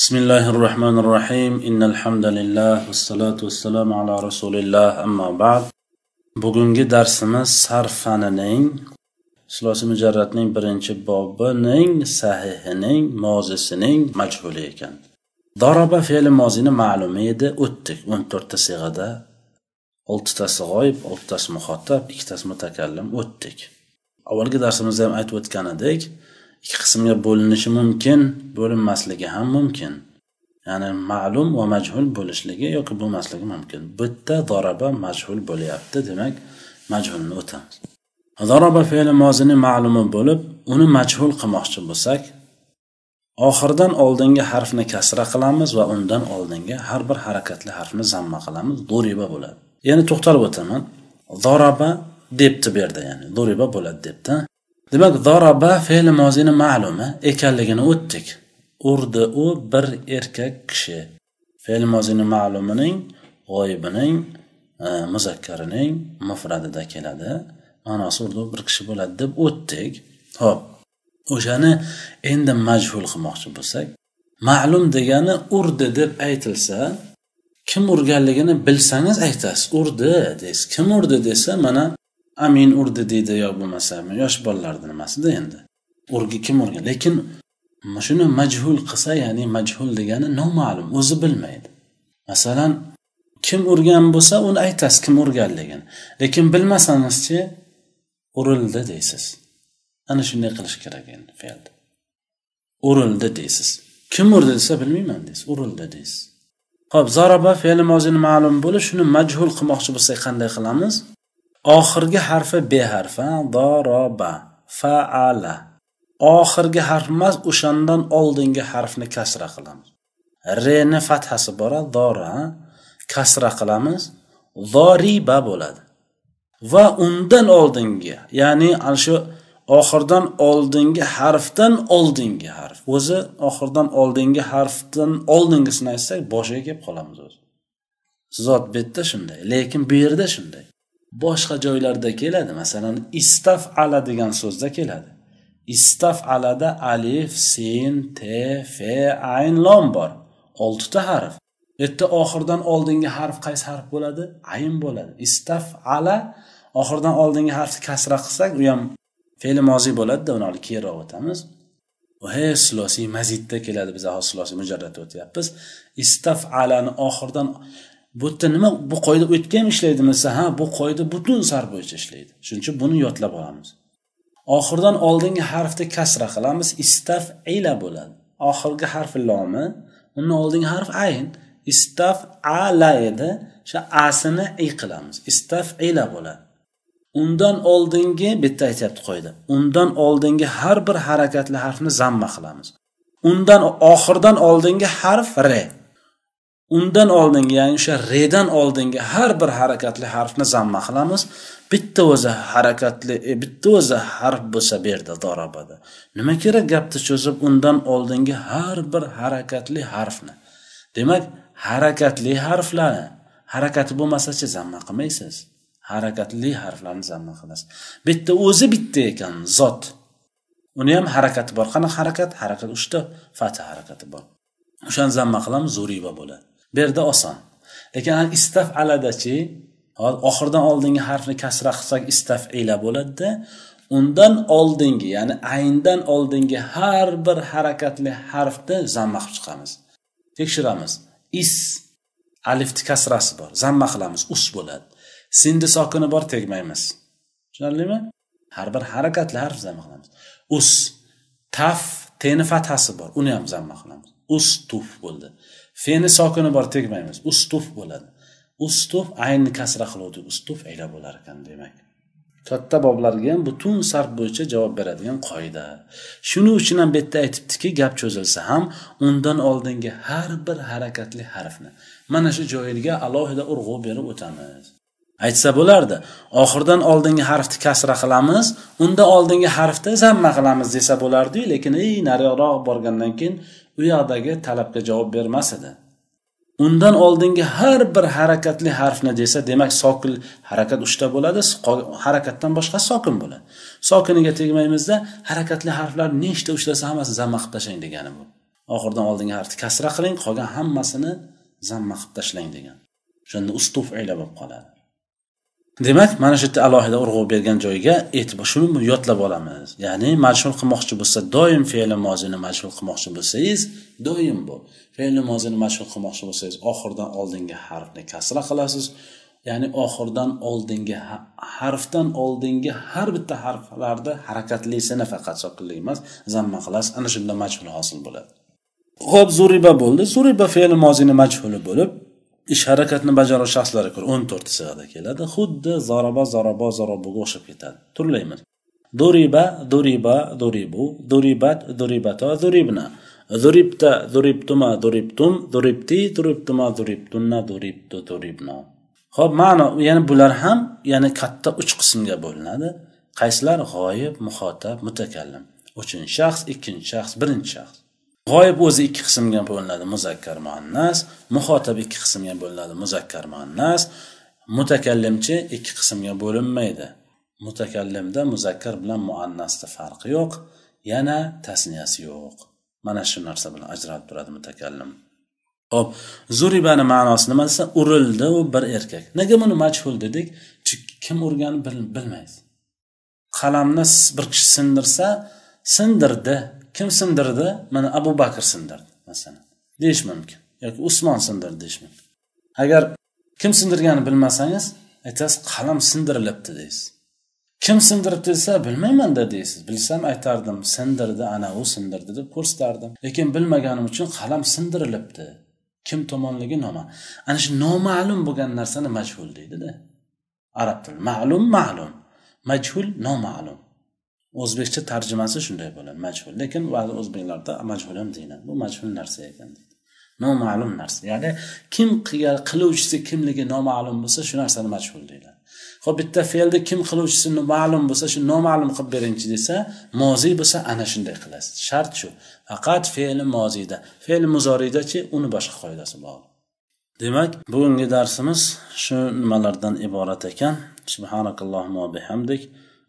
بسم الله الرحمن الرحيم إن الحمد لله والصلاة والسلام على رسول الله أما بعد bugungi darsimiz sarf fanining silosi mujarratning birinchi bobining sahihining mozisining majhuli ekan daraba fe'li mozini ma'lumi edi o'tdik o'n to'rtta sig'ada oltitasi g'oyib oltitasi muxotab ikkitasi mutakallim o'tdik avvalgi darsimizda ham aytib o'tgan edik ikki qismga bo'linishi mumkin bo'linmasligi ham mumkin. Ya'ni ma'lum va majhul bo'lishligi yoki bo'lmasligi mumkin. Bitta doraba majhul bo'lyapti demak majhulni o'tamiz doraba fe'li mozini ma'lumi bo'lib uni majhul qilmoqchi bo'lsak oxiridan oldingi harfni kasra qilamiz va undan oldingi har bir harakatli harfni zamma qilamiz. Duriba bo'ladi. Yana to'xtalib o'taman. Doraba debdi bu yerda ya'ni duriba bo'ladi debdi. Demak doraba fe'li mozini ma'lumi ekanligini o'tdik. Urdi u bir erkak kishi. Fe'l mozini ma'lumining g'oyibining e, muzakkarining mufradida keladi. Ma'nosi urdi bir kishi bo'ladi deb o'tdik. Ho'p o'shani endi majhul qilmoqchi bo'lsak ma'lum degani urdi deb aytilsa kim urganligini bilsangiz aytasiz urdi deysiz kim urdi desa mana amin urdi deydi yo bo'lmasa yosh bolalarni nimasida endi. Urgi kim urgan lekin shuni majhul qilsa ya'ni majhul degani noma'lum o'zi bilmaydi. Masalan kim urgan bo'lsa uni aytasiz kim urganligini. Lekin bilmasangizchi urildi deysiz. Ana shunday qilish kerak endi fe'lni urildi deysiz. Kim urdi desa bilmayman deysiz. Urildi deysiz. Ho'p zaraba fe'li mozini ma'lum bo'lib shuni majhul qilmoqchi bo'lsak qanday qilamiz? Oxirgi harfi b harfi doroba. Faala. Oxirgi harf emas o'shandan oldingi harfni kasra qilamiz. Reni fathasi bora dora kasra qilamiz. Zoriba bo'ladi. Va undan oldingi ya'ni ana shu oxirdan oldingi harfdan oldingi harf. O'zi oxirdan oldingi harfdan oldingisini aytsak boshiga kelib qolamiz o'zi. Zot bu yerda shunday lekin bu yerda shunday. Boshqa joylarda keladi. Masalan istaf ala degan so'zda keladi. Istafalada alif sin te fe ayn lom bor. Oltita harf. Bu yerda oxirdan oldingi harf qaysi harf bo'ladi? Ayn bo'ladi. Istafala oxirdan oldingi harfni kasra qilsak u ham fe'li moziy bo'ladida uni olib keyinroq o'tamiz. He silosiy mazidda keladi biz hozir silosiy mujarratda o'tyapmiz. Istafalani oxiridan bu yerda nima bu qoida o'tgan ham ishlaydimi desa ha bu qoida butun sarf bo'yicha ishlaydi. Shuning uchun buni yodlab olamiz. Oxiridan oldingi harfni kasra qilamiz istaf ila bo'ladi. Oxirgi harfi lomi undan oldingi harf ayn. Istaf ala edi o'sha asini i qilamiz. Istaf ila bo'ladi. Undan oldingi bitta aytyapti qoida. Undan oldingi har bir harakatli harfni zamma qilamiz. Undan oxirdan oldingi harf re. Undan oldingi ya'ni o'sha redan oldingi har bir harakatli harfni zamma qilamiz. Bitta o'zi harakatli e, bitta o'zi harf bo'lsa bu yerda dorobada. Nima kerak gapni cho'zib undan oldingi har bir harakatli harfni? Demak harakatli harflarni harakati bo'lmasachi zamma qilmaysiz. Harakatli harflarni zamma qilasiz. Bitta o'zi bitta ekan zot. Uni ham harakati bor. Qanaqa harakat? Harakat uchta fatha harakati bor. O'shani zamma qilamiz zuriba bo'ladi. Bu yerda oson. Lekin istaf aladachi oxiridan oldingi harfni kasra qilsak istafila bo'ladida undan oldingi ya'ni ayndan oldingi har bir harakatli harfni zamma qilib chiqamiz. Tekshiramiz. Is alifni kasrasi bor. Zamma qilamiz. Us bo'ladi. Sindi sokini bor tegmaymiz. Tushunarlimi? Har bir harakatli harf zamma qilamiz. Us taf teni fathasi bor. Uni ham zamma qilamiz. Ustuf bo'ldi. Feni sokini bor tegmaymiz. Ustuf bo'ladi. Ustuf aynni kasra qiluvdik ustuf ayla bo'lar ekan demak. Katta boblarga ham butun sarf bo'yicha javob beradigan qoida. Shuning uchun ham bu yerda aytibdiki gap cho'zilsa ham undan oldingi har bir harakatli harfni mana shu joyiga alohida urg'u berib o'tamiz. Aytsa bo'lardi oxirdan oldingi harfni kasra qilamiz unda oldingi harfni zamma qilamiz desa bo'lardiyu lekin ey nariroq borgandan keyin u yoqdagi talabga javob bermas edi. Undan oldingi har bir harakatli harfni desa demak sokin harakat uchta bo'ladi harakatdan boshqa sokin bo'ladi. Sokiniga tegmaymizda harakatli harflar nechta uchlasa hammasi zamma qilib tashlang degani bu. Oxiridan oldingi harfni kasra qiling qolgan hammasini zamma qilib tashlang degan o'shanda ustufila bo'lib qoladi. Demak mana shu yerda alohida urg'u bergan joyga e'tibor shuni yodlab olamiz. Ya'ni majhul qilmoqchi bo'lsa doim fe'li mozini majhul qilmoqchi bo'lsangiz doim bu. Fe'li mozini majhul qilmoqchi bo'lsangiz oxiridan oldingi harfni kasra qilasiz. Ya'ni oxiridan oldingi harfdan oldingi har bitta harflarni harakatlisini faqat sokinlik emas zamma qilasiz. Ana shunda majhul hosil bo'ladi. Ho'p zuriba bo'ldi. Zuriba fe'li mozini majhuli bo'lib ish harakatni bajaruvchi shaxslarga ko'ra o'n to'rtta sig'ada keladi. Xuddi zaraba zaraba zarobuga o'xshab ketadi. Turlaymiz duriba duriba duribu. Duribat duribato duribna. Duribta duribtuma duribtum. Duribti duribtuma duribtunna. Duribtu duribno. Ho'p ma'no ya'ni bular ham ya'ni katta uch qismga bo'linadi. Qaysilar? G'oyib muxotab mutakallim. Uchinchi shaxs ikkinchi shaxs birinchi shaxs. G'oyib o'zi ikki qismga bo'linadi muzakkar muannas muxotab ikki qismga bo'linadi muzakkar muannas. Mutakallimchi ikki qismga bo'linmaydi. Mutakallimda muzakkar bilan muannasda farqi yo'q yana tasniyasi yo'q. Mana shu narsa bilan ajralib turadi mutakallim. Hop zuribani ma'nosi nima desa urildi u bir erkak. Nega buni majhul dedik? Chunki kim urganini bilmaydi. Qalamni bir kishi sindirsa sindirdi. Kim sindirdi? Mana abu bakr sindirdi masalan. Deyish mumkin. Yoki usmon sindirdi deyish mumkin. Agar kim sindirganini bilmasangiz aytasiz qalam sindirilibdi deysiz. Kim sindiribdi desa bilmaymanda deysiz. Bilsam aytardim sindirdi ana u sindirdi deb ko'rsatardim lekin bilmaganim uchun qalam sindirilibdi kim tomonligi noma'lum. Ana shu noma'lum bo'lgan narsani majhul deydida. Arab tili ma'lum ma'lum majhul noma'lum. O'zbekcha tarjimasi shunday bo'ladi majhul. Lekin ba'zi o'zbeklarda majhul ham deyiladi. Bu majhul narsa ekan deydi. Noma'lum narsa. Ya'ni kim qiluvchisi kimligi noma'lum bo'lsa shu narsani majhul deyiladi. Ho'p bitta fe'lni kim qiluvchisi ma'lum bo'lsa shu noma'lum qilib beringchi desa moziy bo'lsa ana shunday qilasiz. Shart shu. Faqat fe'li moziyda. Fe'li muzoriydachi uni boshqa qoidasi bor demak bugungi darsimiz shu nimalardan iborat ekan? Subhanakallohumma bihamdik.